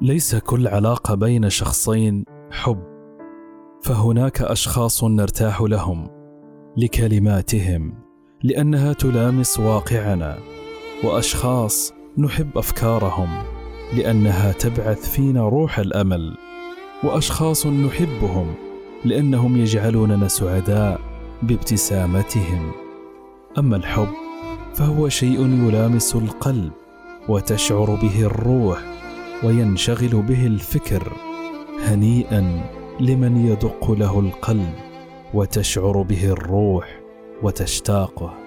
ليس كل علاقة بين شخصين حب فهناك أشخاص نرتاح لهم لكلماتهم لأنها تلامس واقعنا وأشخاص نحب أفكارهم لأنها تبعث فينا روح الأمل وأشخاص نحبهم لأنهم يجعلوننا سعداء بابتسامتهم. أما الحب فهو شيء يلامس القلب وتشعر به الروح وينشغل به الفكر هنيئا لمن يدق له القلب وتشعر به الروح وتشتاقه.